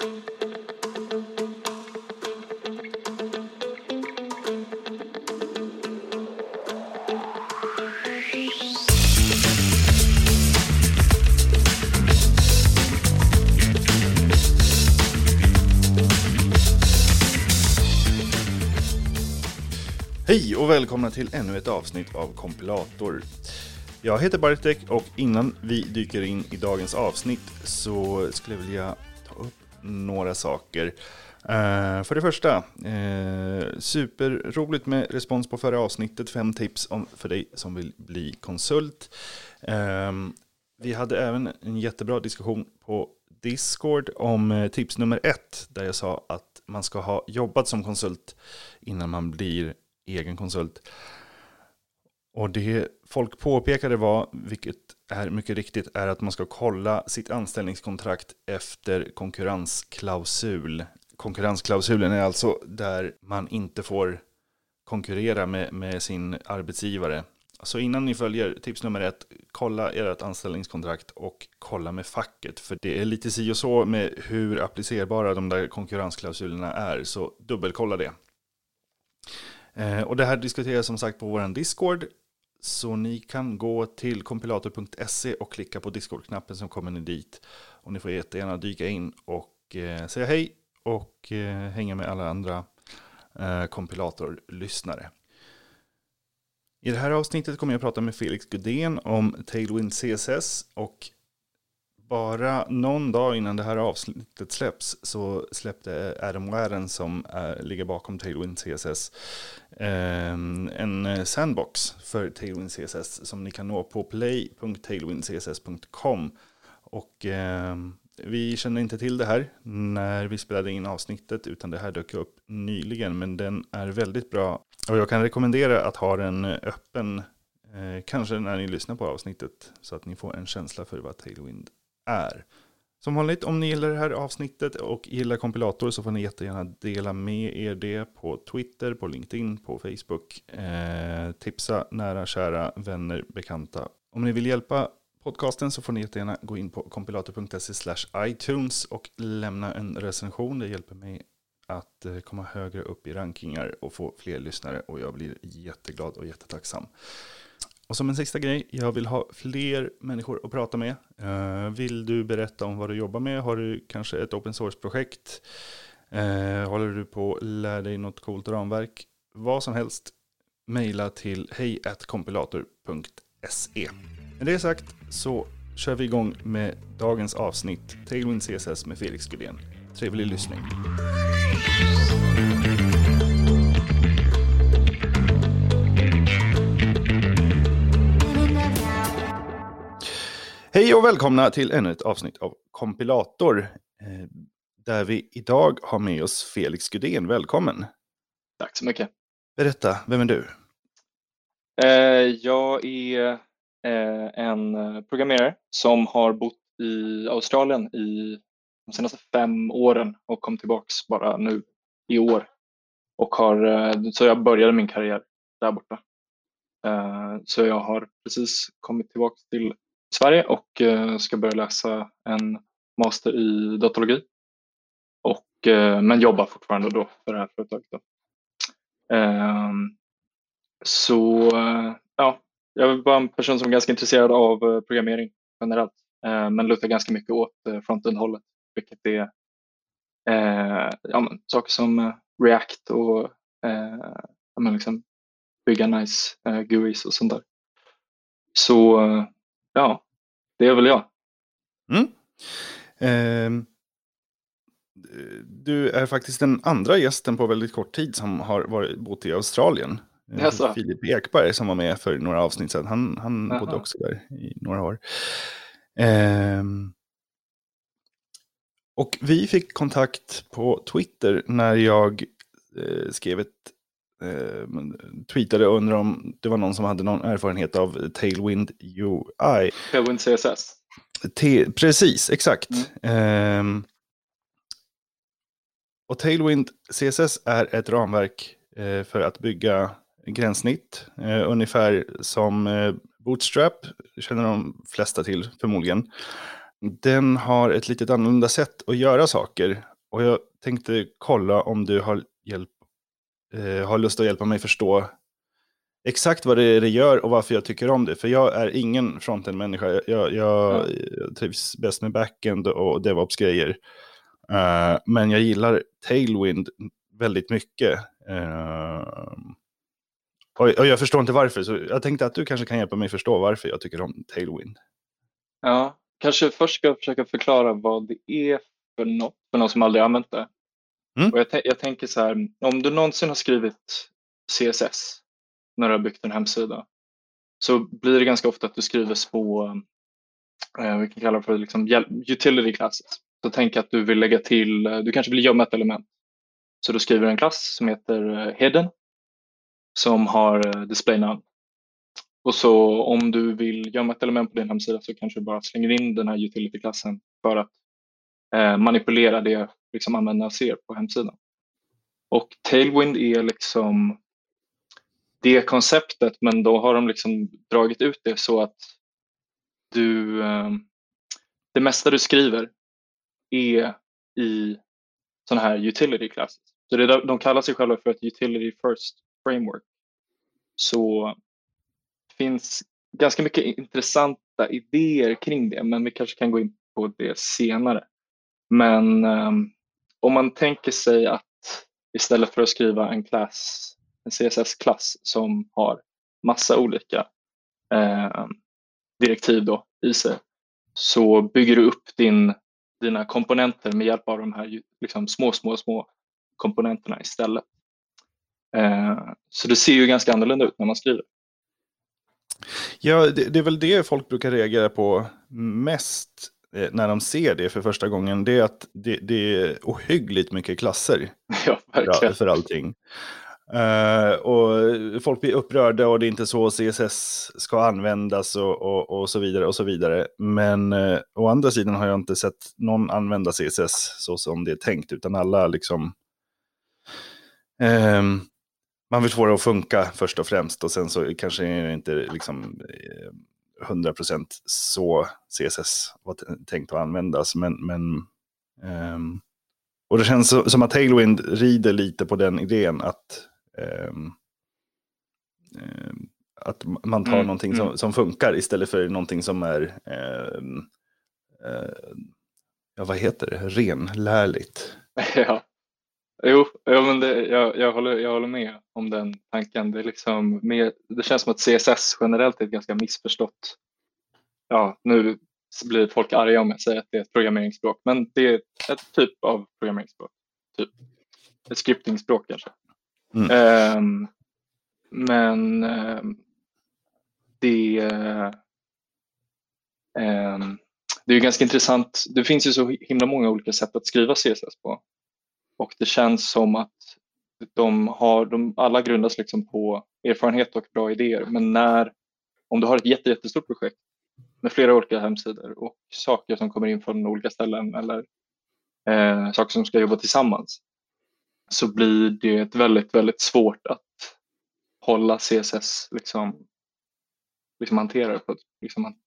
Hej och välkomna till ännu ett avsnitt av Kompilator. Jag heter Bartek och innan vi dyker in i dagens avsnitt så skulle jag vilja några saker. Uh, för det första, uh, superroligt med respons på förra avsnittet. Fem tips om, för dig som vill bli konsult. Uh, vi hade även en jättebra diskussion på Discord om eh, tips nummer ett. Där jag sa att man ska ha jobbat som konsult innan man blir egen konsult. Och det folk påpekade var, vilket är mycket riktigt, är att man ska kolla sitt anställningskontrakt efter konkurrensklausul. Konkurrensklausulen är alltså där man inte får konkurrera med, med sin arbetsgivare. Så innan ni följer tips nummer ett, kolla ert anställningskontrakt och kolla med facket. För det är lite si och så med hur applicerbara de där konkurrensklausulerna är, så dubbelkolla det. Eh, och det här diskuteras som sagt på vår Discord. Så ni kan gå till kompilator.se och klicka på Discord-knappen som kommer ni dit. Och ni får jättegärna dyka in och eh, säga hej och eh, hänga med alla andra eh, kompilatorlyssnare. I det här avsnittet kommer jag att prata med Felix Gudén om Tailwind CSS och bara någon dag innan det här avsnittet släpps så släppte Adam Warren som är, ligger bakom Tailwind CSS ehm, en eh, sandbox för Tailwind CSS som ni kan nå på play.tailwindcss.com. Och ehm, vi känner inte till det här när vi spelade in avsnittet utan det här dök upp nyligen men den är väldigt bra och jag kan rekommendera att ha den öppen eh, kanske när ni lyssnar på avsnittet så att ni får en känsla för vad Tailwind är. Som vanligt, om ni gillar det här avsnittet och gillar kompilator så får ni jättegärna dela med er det på Twitter, på LinkedIn, på Facebook. Eh, tipsa nära, kära, vänner, bekanta. Om ni vill hjälpa podcasten så får ni jättegärna gå in på kompilator.se iTunes och lämna en recension. Det hjälper mig att eh, komma högre upp i rankingar och få fler lyssnare och jag blir jätteglad och jättetacksam. Och som en sista grej, jag vill ha fler människor att prata med. Eh, vill du berätta om vad du jobbar med? Har du kanske ett open source-projekt? Eh, håller du på att lära dig något coolt ramverk? Vad som helst, mejla till hejkompilator.se. Med det sagt så kör vi igång med dagens avsnitt Tailwind CSS med Felix Gudén. Trevlig lyssning. Hej och välkomna till ännu ett avsnitt av Kompilator. Eh, där vi idag har med oss Felix Gudén. Välkommen! Tack så mycket! Berätta, vem är du? Eh, jag är eh, en programmerare som har bott i Australien i de senaste fem åren och kom tillbaks bara nu i år. Och har, så jag började min karriär där borta. Så jag har precis kommit tillbaks till Sverige och eh, ska börja läsa en master i datalogi. Och, eh, men jobbar fortfarande då för det här företaget. Då. Ehm, så ja, jag är bara en person som är ganska intresserad av eh, programmering generellt, men lutar ganska mycket åt frontend-hållet, vilket är ja, men, saker som React och ja, men liksom bygga nice GUIs och sånt där. Så ja, det är väl jag. Mm. Eh, du är faktiskt den andra gästen på väldigt kort tid som har varit, bott i Australien. Jaså. Filip Ekberg som var med för några avsnitt sedan. Han, han bodde också där i några år. Eh, och vi fick kontakt på Twitter när jag eh, skrev ett eh, tweetade och undrade om det var någon som hade någon erfarenhet av Tailwind UI. Tailwind CSS. T precis, exakt. Mm. Eh, och Tailwind CSS är ett ramverk eh, för att bygga gränssnitt. Eh, ungefär som eh, Bootstrap, känner de flesta till förmodligen. den har ett litet annorlunda sätt att göra saker. Och jag tänkte kolla om du har, hjälp, eh, har lust att hjälpa mig förstå exakt vad det är det gör och varför jag tycker om det. För jag är ingen frontend-människa. Jag, jag, jag trivs bäst med backend och DevOps-grejer. Uh, men jag gillar Tailwind väldigt mycket. Uh, och, och, jag förstår inte varför, så jag tänkte att du kanske kan hjälpa mig förstå varför jag tycker om Tailwind. Ja, kanske först ska jag försöka förklara vad det är för något, för någon som aldrig använt det. Mm. Och jag, jag tänker så här, om du någonsin har skrivit CSS när du har byggt en hemsida så blir det ganska ofta att du skriver små, eh, vi kan kalla det för liksom utility classes. Så tänk att du vill lägga till, eh, du kanske vill gömma ett element. Så du skriver en klass som heter eh, Hidden som har eh, display none. Och så om du vill gömma ett element på din hemsida så kanske du bara slänger in den här utility-klassen för att eh, manipulera det liksom användarna ser på hemsidan. Och Tailwind är liksom det konceptet men då har de liksom dragit ut det så att du, eh, det mesta du skriver är i sådana här utility classes. Så det, de kallar sig själva för ett utility first framework. Så det finns ganska mycket intressanta idéer kring det men vi kanske kan gå in på det senare. Men um, om man tänker sig att istället för att skriva en klass, en CSS-klass som har massa olika eh, direktiv då i sig, så bygger du upp din, dina komponenter med hjälp av de här liksom, små, små, små komponenterna istället. Eh, så det ser ju ganska annorlunda ut när man skriver. Ja, det, det är väl det folk brukar reagera på mest när de ser det för första gången. Det är att det, det är ohyggligt mycket klasser ja, för, för allting. Uh, och folk blir upprörda och det är inte så CSS ska användas och, och, och så vidare och så vidare. Men uh, å andra sidan har jag inte sett någon använda CSS så som det är tänkt, utan alla liksom um, man vill få det att funka först och främst och sen så kanske det inte liksom 100% eh, så CSS var tänkt att användas. Men, men um, och det känns som att Tailwind rider lite på den idén att um, um, att man tar mm, någonting som, mm. som funkar istället för någonting som är uh, ja, vad heter det, renlärligt. Ja. Jo, ja, men det, jag, jag, håller, jag håller med om den tanken. Det, är liksom mer, det känns som att CSS generellt är ett ganska missförstått. Ja, nu blir folk arga om jag säger att det är ett programmeringsspråk, men det är ett typ av programmeringsspråk. Typ. Ett scriptingspråk kanske. Mm. Um, men um, det, um, det är ganska intressant. Det finns ju så himla många olika sätt att skriva CSS på. Och det känns som att de har, de alla grundas liksom på erfarenhet och bra idéer. Men när, om du har ett jätte, jättestort projekt med flera olika hemsidor och saker som kommer in från olika ställen eller eh, saker som ska jobba tillsammans så blir det väldigt, väldigt svårt att hålla CSS, liksom, liksom hantera det på ett, liksom,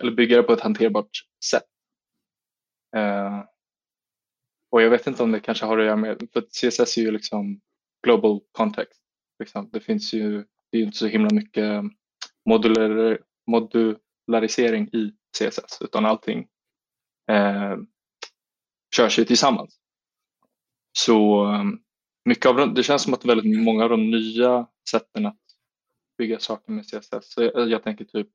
eller bygga det på ett hanterbart sätt. Eh, och jag vet inte om det kanske har att göra med, för CSS är ju liksom global context. Liksom. Det finns ju, det är inte så himla mycket mm, modular, modularisering i CSS utan allting eh, körs ju tillsammans. Så mm, mycket av det känns som att väldigt många av de nya sätten att bygga saker med CSS, så jag, jag tänker typ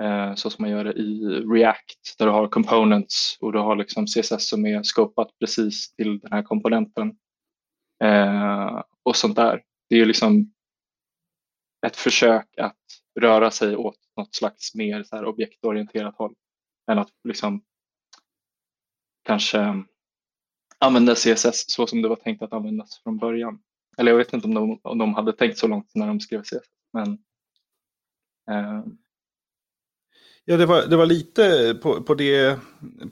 Eh, så som man gör det i React där du har components och du har liksom CSS som är skopat precis till den här komponenten eh, och sånt där. Det är ju liksom ett försök att röra sig åt något slags mer så här objektorienterat håll än att liksom kanske använda CSS så som det var tänkt att användas från början. Eller jag vet inte om de, om de hade tänkt så långt när de skrev CSS. Men, eh, Ja, det var, det var lite på, på, det,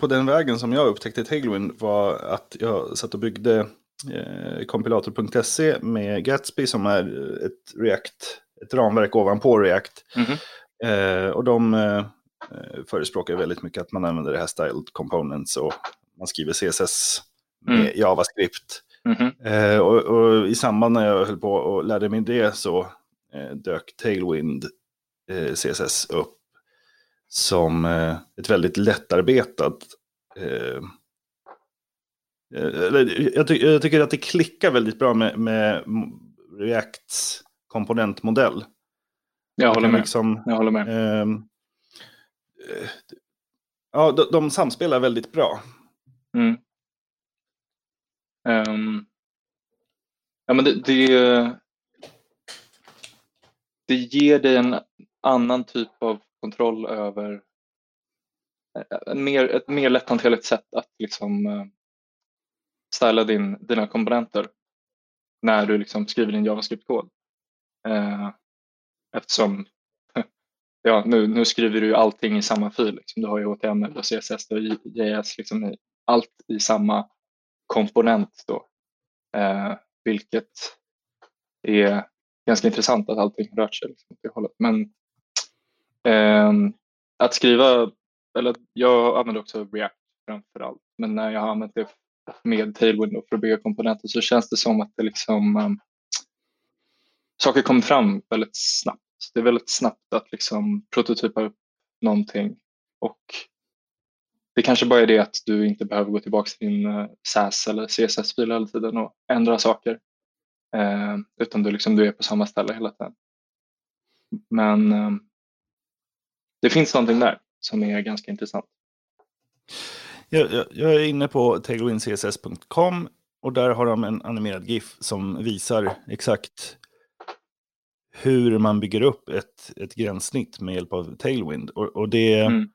på den vägen som jag upptäckte Tailwind var att jag satt och byggde eh, kompilator.se med Gatsby som är ett React, ett ramverk ovanpå React. Mm -hmm. eh, och de, eh, förespråkar väldigt mycket att man använder det här styled components och man skriver CSS med mm. JavaScript. Mm -hmm. eh, och, och, i samband när jag höll på och lärde mig det så eh, dök Tailwind eh, CSS upp som eh, ett väldigt lättarbetat eh, jag, ty jag, tycker att det klickar väldigt bra med, med Reacts komponentmodell. Jag håller med. Liksom, jag håller med. Eh, ja, de, de samspelar väldigt bra. Mm. Um, ja, men det, det, det ger dig en annan typ av kontroll över en mer, ett mer lätthanterligt sätt att liksom styla din, dina komponenter när du liksom skriver din JavaScript-kod. Eftersom ja, nu, nu skriver du allting i samma fil. Liksom. Du har ju HTML och CSS och JS, liksom, allt i samma komponent då. Eh, vilket är ganska intressant att allting rört sig liksom, åt det hållet. Men Ehm, att skriva, eller jag använder också React framför allt, men när jag har använt det med Tailwind för att bygga komponenter så känns det som att det liksom um, saker kommer fram väldigt snabbt. Det är väldigt snabbt att liksom prototypa upp någonting och det kanske bara är det att du inte behöver gå tillbaka till din eh, SAS eller CSS-fil hela tiden och ändra saker. Eh, utan du, liksom, du är på samma ställe hela tiden. Men eh, det finns någonting där som är ganska intressant. Jag, jag, jag är inne på tailwindcss.com och där har de en animerad GIF som visar exakt hur man bygger upp ett, ett gränssnitt med hjälp av Tailwind. Och, och det, mm.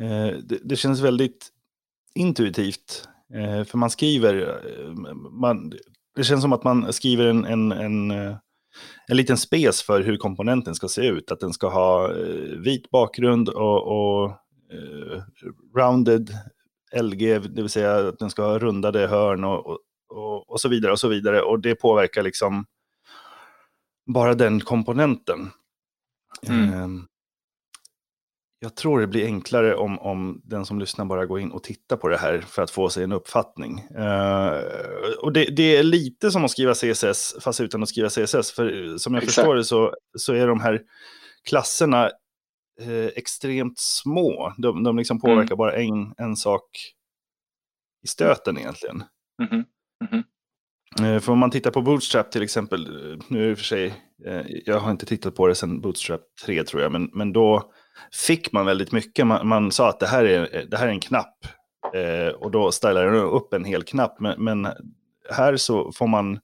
eh, det, det, känns väldigt intuitivt. Eh, för man skriver, eh, man, det känns som att man skriver en, en, en, eh, en liten spes för hur komponenten ska se ut. Att den ska ha eh, vit bakgrund och, och eh, rounded LG, det vill säga att den ska ha rundade hörn och, och, och, och så vidare och så vidare. Och det påverkar liksom bara den komponenten. Mm. Ehm, jag tror det blir enklare om, om den som lyssnar bara går in och tittar på det här för att få sig en uppfattning. Uh, och det, det, är lite som att skriva CSS fast utan att skriva CSS. För som jag Exakt. förstår det så, så är de här klasserna uh, extremt små. De, de liksom påverkar mm. bara en, en sak i stöten egentligen. Mm -hmm. Mm -hmm. Eh, för om man tittar på Bootstrap till exempel, nu är det för sig, eh, jag har inte tittat på det sedan Bootstrap 3 tror jag, men, men då fick man väldigt mycket. Man, man sa att det här är, det här är en knapp eh, och då stylar den upp en hel knapp. Men, men här så får man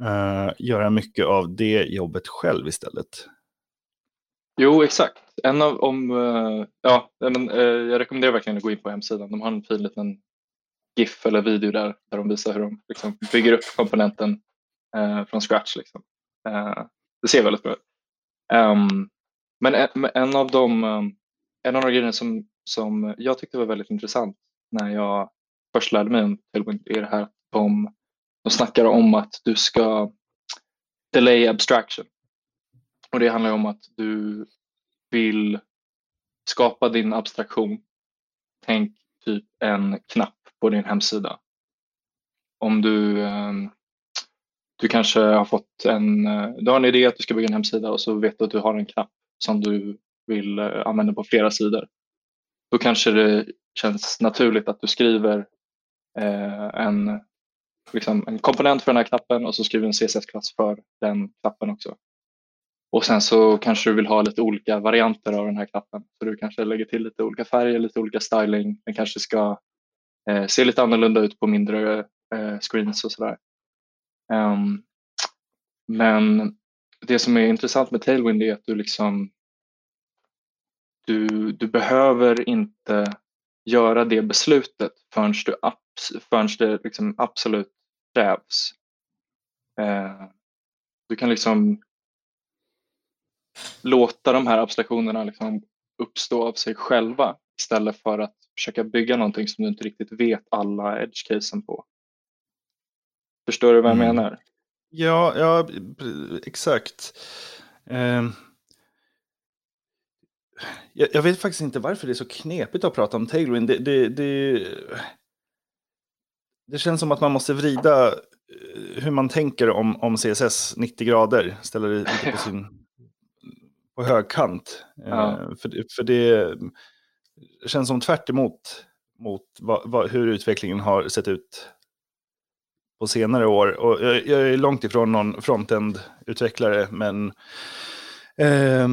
eh, göra mycket av det jobbet själv istället. Jo, exakt. En av, om, eh, ja, men, eh, jag rekommenderar verkligen att gå in på hemsidan. De har en fin liten GIF eller video där, där de visar hur de liksom bygger upp komponenten eh, från scratch. Liksom. Eh, det ser väldigt bra ut. Um, men en, av de, ehm, en av de grejerna som, som jag tyckte var väldigt intressant när jag först lärde mig om Tailwind är det här att de, de snackar om att du ska delay abstraction. Och det handlar om att du vill skapa din abstraktion. Tänk typ en knapp på din hemsida. Om du, ehm, du kanske har fått en, eh, du har en idé att du ska bygga en hemsida och så vet du att du har en knapp som du vill eh, använda på flera sidor. Då kanske det känns naturligt att du skriver eh, en, liksom en komponent för den här knappen och så skriver en CSS-klass för den knappen också. Och sen så kanske du vill ha lite olika varianter av den här knappen. Så du kanske lägger till lite olika färger, lite olika styling. Den kanske ska eh, se lite annorlunda ut på mindre eh, screens och sådär. Um, men det som är intressant med Tailwind är att du liksom du, du behöver inte göra det beslutet förrän, du, förrän det liksom absolut krävs. Eh, du kan liksom låta de här abstraktionerna liksom uppstå av sig själva istället för att försöka bygga någonting som du inte riktigt vet alla edge-casen på. Förstår du vad jag mm. menar? Ja, ja exakt. Eh, jag, jag, vet faktiskt inte varför det är så knepigt att prata om Tailwind. Det, det, det, det känns som att man måste vrida eh, hur man tänker om, om CSS 90 grader. Ställa det lite på sin på högkant. Ja. Eh, för, för det känns som tvärt emot mot vad, vad, hur utvecklingen har sett ut på senare år. Och jag, jag är långt ifrån någon frontend-utvecklare, men eh,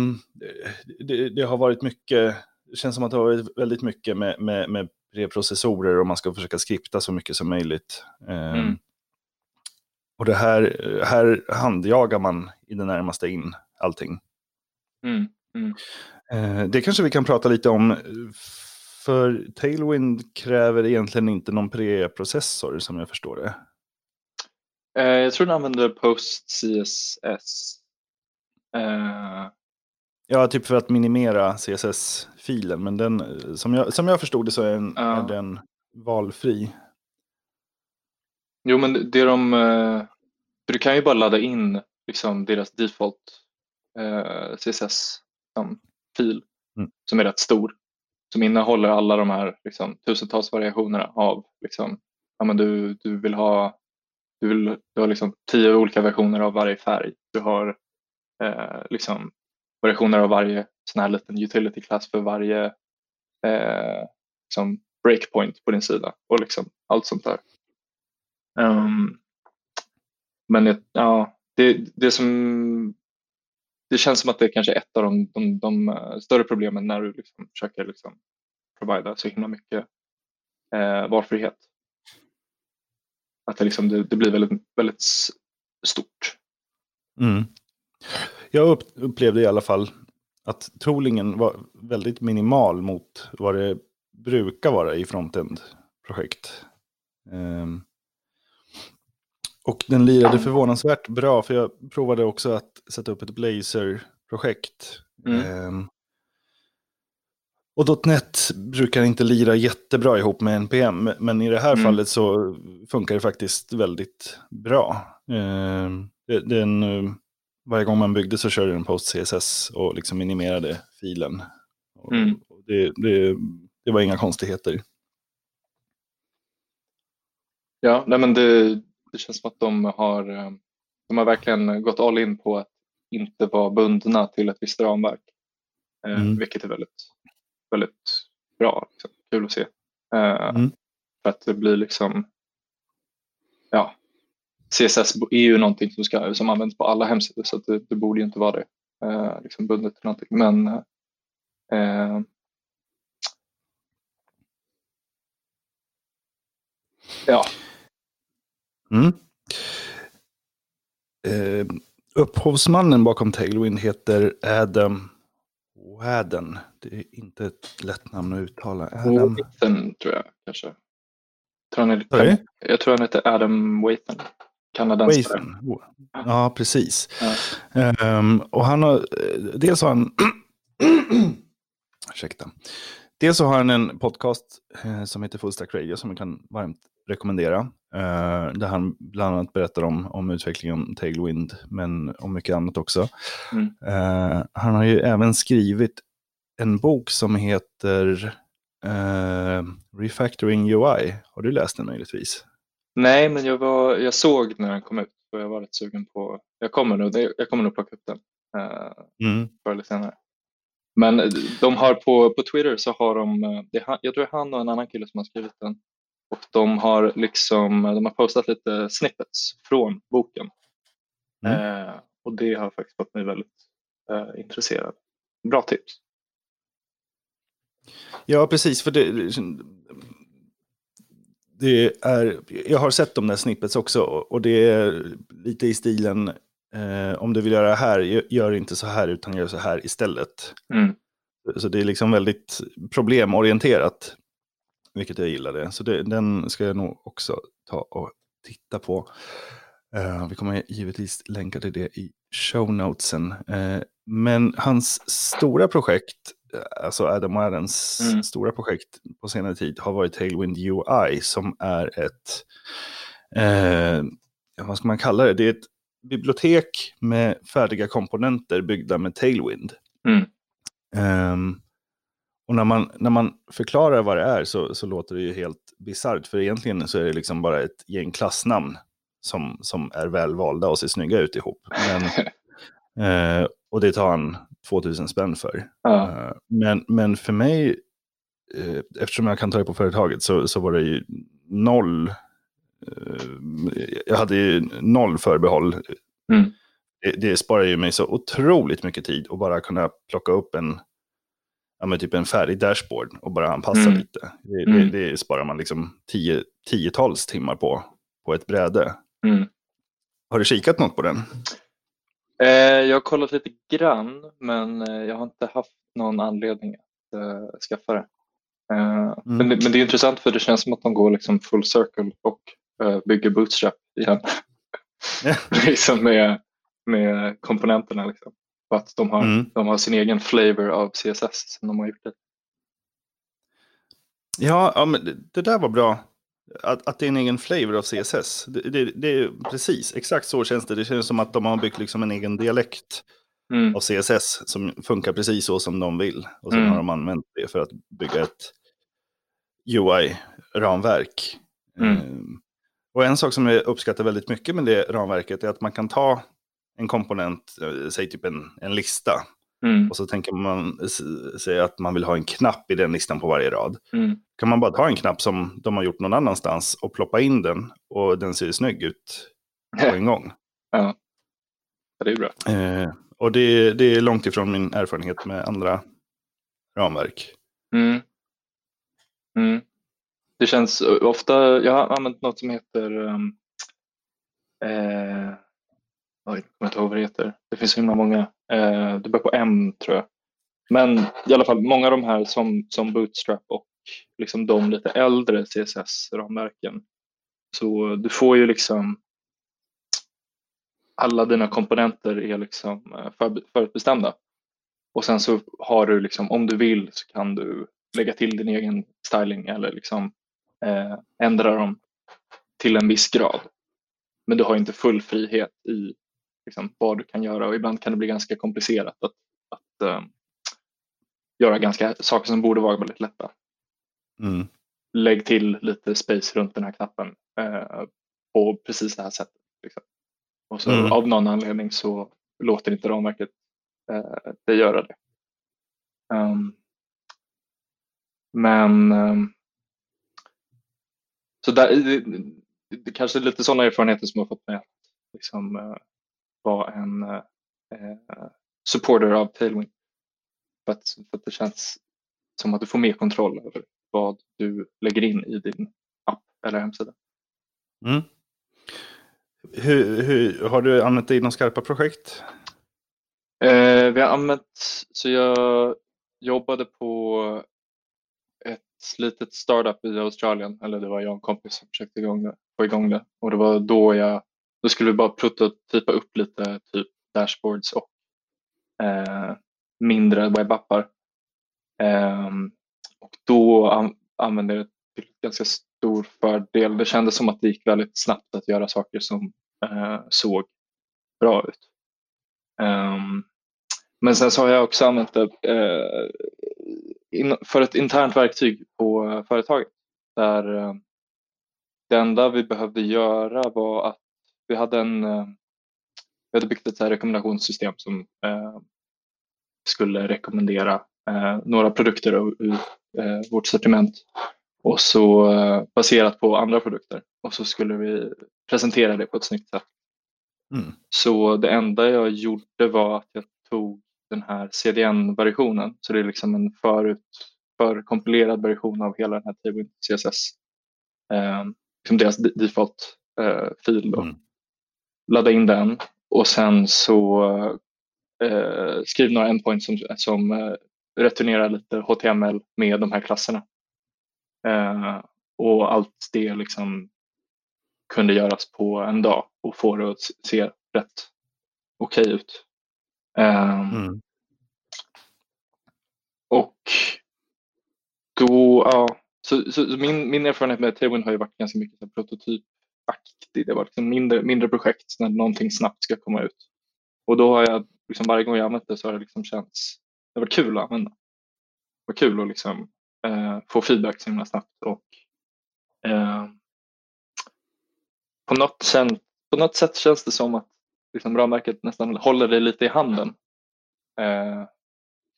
det, det, har varit mycket, det känns som att det har varit väldigt mycket med, med, med preprocessorer och man ska försöka skripta så mycket som möjligt. Eh, mm. Och det här, här handjagar man i det närmaste in allting. Mm. Mm. Eh, det kanske vi kan prata lite om. För Tailwind kräver egentligen inte någon preprocessor som jag förstår det. Eh, jag tror den använder Post CSS. Uh... Ja, typ för att minimera CSS-filen. Men den, som, jag, som jag förstod det så är, en, uh. är den valfri. Jo, men det de... Du kan ju bara ladda in liksom, deras default uh, CSS-fil mm. som är rätt stor. Som innehåller alla de här liksom, tusentals variationerna av liksom, ja, men du, du vill ha du, vill, du har liksom tio olika versioner av varje färg. Du har eh, liksom versioner av varje sån här liten utility class för varje eh, liksom breakpoint på din sida och liksom allt sånt där. Um, men ja, det, det, som, det känns som att det kanske är ett av de, de, de eh, större problemen när du liksom försöker liksom provida så himla mycket eh, valfrihet att det, liksom, det, det blir väldigt, väldigt stort. Mm. Jag upplevde i alla fall att toolingen var väldigt minimal mot vad det brukar vara i frontend-projekt. Um, och den lirade förvånansvärt bra, för jag provade också att sätta upp ett Blazor-projekt. Mm. Um, och .NET brukar inte lira jättebra ihop med NPM, men i det här mm. fallet så funkar det faktiskt väldigt bra. Eh, den, eh, varje gång man byggde så körde den Post CSS och liksom minimerade filen. Mm. Det, det, det, var inga konstigheter. Ja, nej men det, det känns som att de har, eh, de har verkligen gått all in på att inte vara bundna till ett visst ramverk. Mm. Vilket är väldigt väldigt bra. Liksom. Kul att se. Uh, mm. För att det blir liksom, ja, CSS är ju någonting som, ska, som används på alla hemsidor så det, det, borde ju inte vara det. Uh, liksom bundet till någonting. Men uh, ja. Mm. Uh, upphovsmannen bakom Tailwind heter Adam Wadden. Det är inte ett lätt namn att uttala. Adam... Wathan tror jag kanske. Tror han är, jag tror han heter Adam Wathan. Kanadensare. Ja, precis. Ja. Um, och han har, dels har han, ursäkta. Dels så har han en podcast eh, som heter Full Stack Radio som jag kan varmt rekommendera. Eh, där han bland annat berättar om, om utvecklingen om Tailwind, men om mycket annat också. Mm. Eh, han har ju även skrivit en bok som heter eh, Refactoring UI. Har du läst den möjligtvis? Nej, men jag, var, jag såg när den kom ut och jag var rätt sugen på, jag kommer nog, jag kommer nog plocka upp den eh, mm. förr eller senare. Men de har på, på Twitter så har de, eh, det, jag tror är han och en annan kille som har skrivit den. Och de har liksom, de har postat lite snippets från boken. Mm. Eh, och det har faktiskt fått mig väldigt eh, intresserad. Bra tips. Ja, precis. För det, det är, jag har sett de där snippets också och det är lite i stilen eh, om du vill göra det här, gör inte så här utan gör så här istället. Mm. Så det är liksom väldigt problemorienterat, vilket jag gillade. Så det, den ska jag nog också ta och titta på. Uh, vi kommer givetvis länka till det i show notesen. Uh, men hans stora projekt, alltså Adam Adams mm. stora projekt på senare tid har varit Tailwind UI som är ett, uh, vad ska man kalla det? Det är ett bibliotek med färdiga komponenter byggda med Tailwind. Mm. Um, och när man, när man förklarar vad det är så, så låter det ju helt bisarrt. För egentligen så är det liksom bara ett gäng klassnamn som, som är väl valda och ser snygga ut ihop. Men, eh, och det tar han 2000 spänn för. Ja. Eh, men, men för mig, eh, eftersom jag kan ta det på företaget, så, så var det ju noll. Eh, jag hade ju noll förbehåll. Mm. Det, det sparar ju mig så otroligt mycket tid att bara kunna plocka upp en ja, men typ en färdig dashboard och bara anpassa mm. lite. Det, mm. det, det, sparar man liksom tio, tiotals timmar på, på ett bräde. Mm. Har du kikat något på den? Eh, jag har kollat lite grann, men eh, jag har inte haft någon anledning att uh, skaffa det. Mm. men, men, det är intressant för det känns som att de går liksom full circle och bygger bootstrap igen. liksom med, med komponenterna. Liksom. Och att de har, mm. de har sin egen flavor av CSS som de har gjort det. Ja, ja men det där var bra. Att, att det är en egen flavor av CSS. Det, det, det, är precis, exakt så känns det. Det känns som att de har byggt liksom en egen dialekt mm. av CSS som funkar precis så som de vill. Och sen mm. har de använt det för att bygga ett UI-ramverk. Mm. Um, och en sak som jag uppskattar väldigt mycket med det ramverket är att man kan ta en komponent, eh, säg typ en, en lista. Mm. Och så tänker man sig att man vill ha en knapp i den listan på varje rad. Mm. Kan man bara ta en knapp som de har gjort någon annanstans och ploppa in den och den ser snygg ut på en gång. Ja, det är bra. Eh, och det, det, är långt ifrån min erfarenhet med andra ramverk. Mm. Mm. Det känns ofta, jag har använt något som heter um, eh, jag kommer inte ihåg vad det heter. Det finns så himla många. Eh, det börjar på M tror jag. Men i alla fall många av de här som, som Bootstrap och liksom de lite äldre CSS-ramverken. Så du får ju liksom alla dina komponenter är liksom eh, för, förutbestämda. Och sen så har du liksom, om du vill så kan du lägga till din egen styling eller liksom eh, ändra dem till en viss grad. Men du har inte full frihet i liksom, vad du kan göra och ibland kan det bli ganska komplicerat att, att uh, göra ganska saker som borde vara väldigt lätta. Mm. Lägg till lite space runt den här knappen uh, på precis det här sättet. Liksom. Och så mm. av någon anledning så låter inte ramverket uh, det göra det. Um, men um, så där, det, det, det kanske är lite sådana erfarenheter som har fått mig att liksom, vara en eh, supporter av Tailwind. För att, för att det känns som att du får mer kontroll över vad du lägger in i din app eller hemsida. Mm. Hur, hur, har du använt det i några skarpa projekt? Eh, vi har använt, så jag jobbade på ett litet startup i Australien, eller det var jag och en kompis som försökte igång det, få igång det. Och det var då jag då skulle vi bara prototypa upp lite typ dashboards och eh, mindre webbappar. Eh, och då an använde jag det till ganska stor fördel. Det kändes som att det gick väldigt snabbt att göra saker som eh, såg bra ut. Ehm, men sen så har jag också använt det eh, in, för ett internt verktyg på företaget. Där eh, det enda vi behövde göra var att vi hade en eh, vi hade byggt ett rekommendationssystem som eh, skulle rekommendera eh, några produkter ur vårt sortiment och så baserat på andra produkter och så skulle vi presentera det på ett snyggt sätt. Mm. Så det enda jag gjorde var att jag tog den här CDN-versionen, så det är liksom en förut förkompilerad version av hela den här Tailwind CSS. Eh, liksom deras default eh. Mm ladda in den och sen så eh, skriv några endpoints som, som eh, returnerar lite HTML med de här klasserna. Eh, och allt det liksom kunde göras på en dag och få det att se rätt okej okay ut. Eh, mm. Och då, ja, så, så, så, min, min erfarenhet med Tailwind har ju varit ganska mycket prototyp aktig. Det var liksom mindre, mindre projekt när någonting snabbt ska komma ut. Och då har jag, liksom varje gång jag använt det så har det liksom känts det var kul att använda. Det var kul att liksom, eh, få feedback så himla snabbt och eh, på, något sen, på något sätt känns det som att liksom, ramverket nästan håller dig lite i handen. Eh,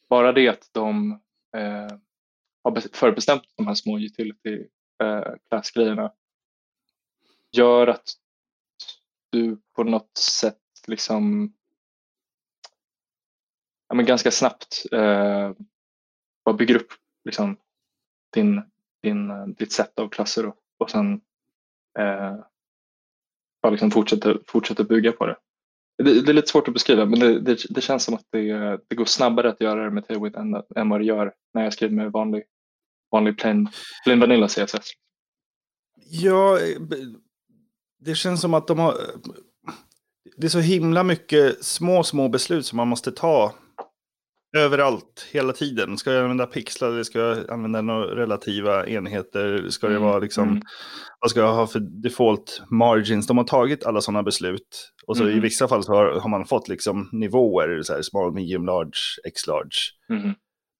bara det att de eh, har förbestämt de här små utility eh, class-grejerna gör att du på något sätt liksom ja, men ganska snabbt eh, bara bygger upp liksom, din, din, ditt sätt av klasser och, och sen eh, bara liksom fortsätter, fortsätter bygga på det. det. det. är lite svårt att beskriva men det, det, det känns som att det, det, går snabbare att göra det med Tailwind än, än vad det gör när jag skriver med vanlig, vanlig plain, plain vanilla CSS. Ja, det känns som att de har... Det är så himla mycket små, små beslut som man måste ta överallt, hela tiden. Ska jag använda pixlar eller ska jag använda några relativa enheter? Ska det mm, vara liksom... Mm. Vad ska jag ha för default margins? De har tagit alla sådana beslut. Och så mm. i vissa fall så har, har, man fått liksom nivåer, så här small, medium, large, x-large. Mm.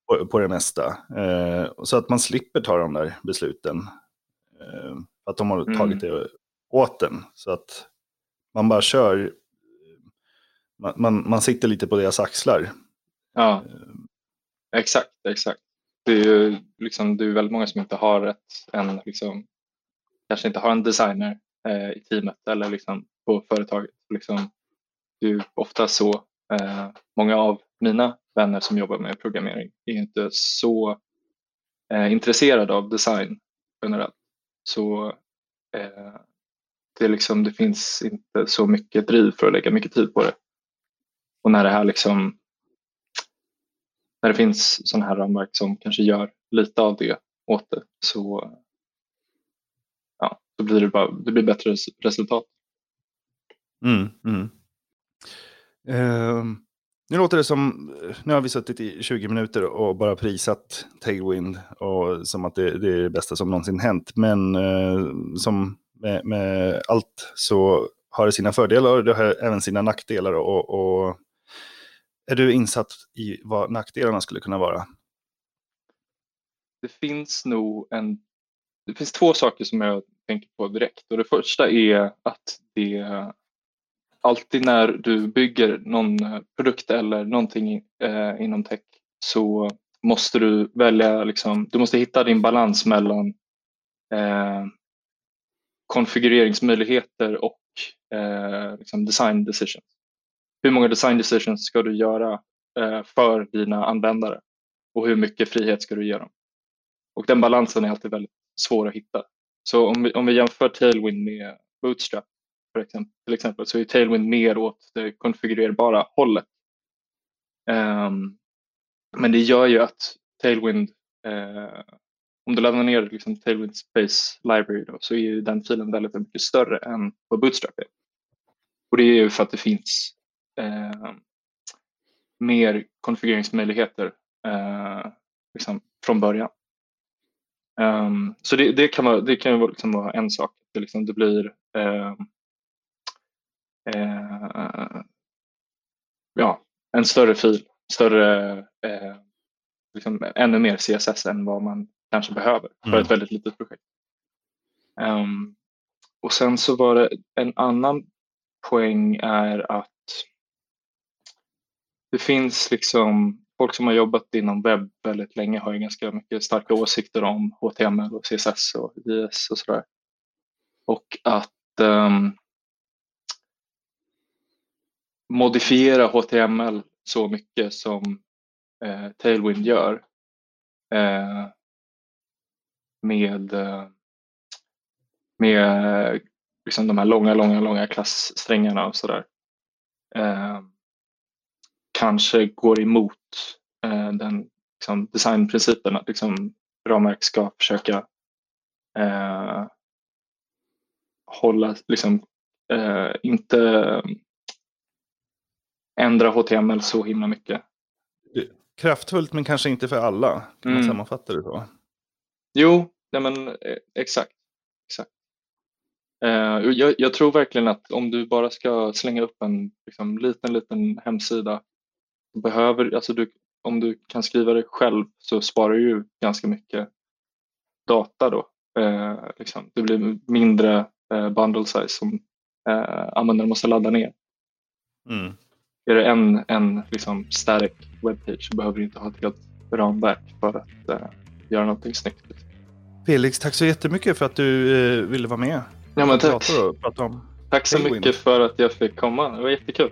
På, på, det mesta. Eh, så att man slipper ta de där besluten. Eh, att de har tagit mm. det åt den. Så att man bara kör, man, man, man sitter lite på deras axlar. Ja, exakt, exakt. Det är ju liksom, det är väldigt många som inte har ett, en, liksom, kanske inte har en designer eh, i teamet eller liksom på företaget. Liksom, det är ju ofta så, eh, många av mina vänner som jobbar med programmering är inte så eh, intresserade av design generellt. Så eh, det, liksom, det finns inte så mycket driv för att lägga mycket tid på det. Och när det här liksom när det finns sådana här ramverk som kanske gör lite av det åt det så, ja, så blir det, bara, det blir bättre resultat. Mm, mm. Uh, nu låter det som, nu har vi suttit i 20 minuter och bara prisat Tailwind och som att det, det är det bästa som någonsin hänt. Men uh, som med, med, allt så har det sina fördelar och det har även sina nackdelar. Och, och är du insatt i vad nackdelarna skulle kunna vara? Det finns nog en... Det finns två saker som jag tänker på direkt. Och det första är att det alltid när du bygger någon produkt eller någonting eh, inom tech så måste du välja, liksom, du måste hitta din balans mellan eh, konfigureringsmöjligheter och eh, liksom design decisions hur många design decisions ska du göra eh, för dina användare och hur mycket frihet ska du ge dem? Och den balansen är alltid väldigt svår att hitta. Så om vi, om vi jämför Tailwind med Bootstrap för exempel, till exempel så är Tailwind mer åt det konfigurerbara hållet. Um, men det gör ju att Tailwind, eh, om du laddar ner liksom Tailwind Space Library då, så är ju den filen väldigt, väldigt mycket större än vad Bootstrap är. Och det är ju för att det finns eh, mer konfigureringsmöjligheter eh, liksom från början. Um, så det, det, kan vara, det kan vara, liksom vara en sak. Det, liksom, det blir eh, eh, ja, en större fil, större, eh, liksom, ännu mer CSS än vad man kanske behöver för mm. ett väldigt litet projekt. Um, och sen så var det en annan poäng är att det finns liksom folk som har jobbat inom webb väldigt länge har ju ganska mycket starka åsikter om HTML och CSS och JS och sådär. Och att um, modifiera HTML så mycket som eh, Tailwind gör eh, med, eh, med liksom de här långa, långa, långa klasssträngarna och sådär. Eh, kanske går emot eh, den liksom, designprincipen att liksom, ramverk ska försöka eh, hålla, liksom, eh, inte ändra HTML så himla mycket. Kraftfullt men kanske inte för alla, kan mm. man sammanfatta det så? Jo, nej men, eh, exakt. exakt. Eh, jag, jag, tror verkligen att om du bara ska slänga upp en liksom, liten, liten hemsida behöver, alltså du, om du kan skriva det själv så sparar du ju ganska mycket data då. Eh, liksom. Det blir mindre eh, bundle size som användaren måste ladda ner. Mm. Är det en, en liksom static webbpage så behöver du inte ha ett helt ramverk för att göra någonting snyggt. Felix, tack så jättemycket för att du eh, ville vara med. Ja, men tack. Prata om Tack så mycket för att jag fick komma. Det var jättekul.